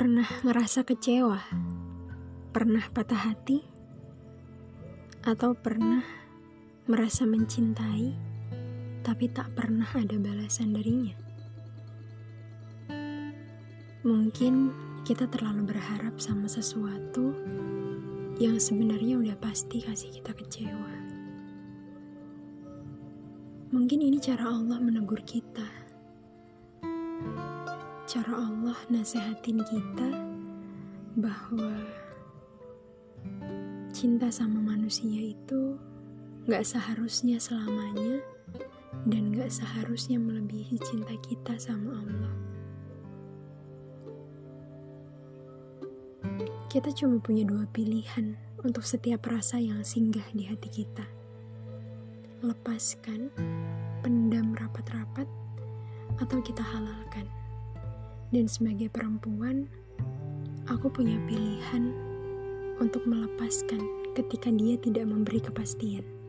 Pernah ngerasa kecewa? Pernah patah hati? Atau pernah merasa mencintai tapi tak pernah ada balasan darinya? Mungkin kita terlalu berharap sama sesuatu yang sebenarnya udah pasti kasih kita kecewa. Mungkin ini cara Allah menegur kita cara Allah nasehatin kita bahwa cinta sama manusia itu gak seharusnya selamanya dan gak seharusnya melebihi cinta kita sama Allah. Kita cuma punya dua pilihan untuk setiap rasa yang singgah di hati kita. Lepaskan, pendam rapat-rapat, atau kita halalkan. Dan sebagai perempuan, aku punya pilihan untuk melepaskan ketika dia tidak memberi kepastian.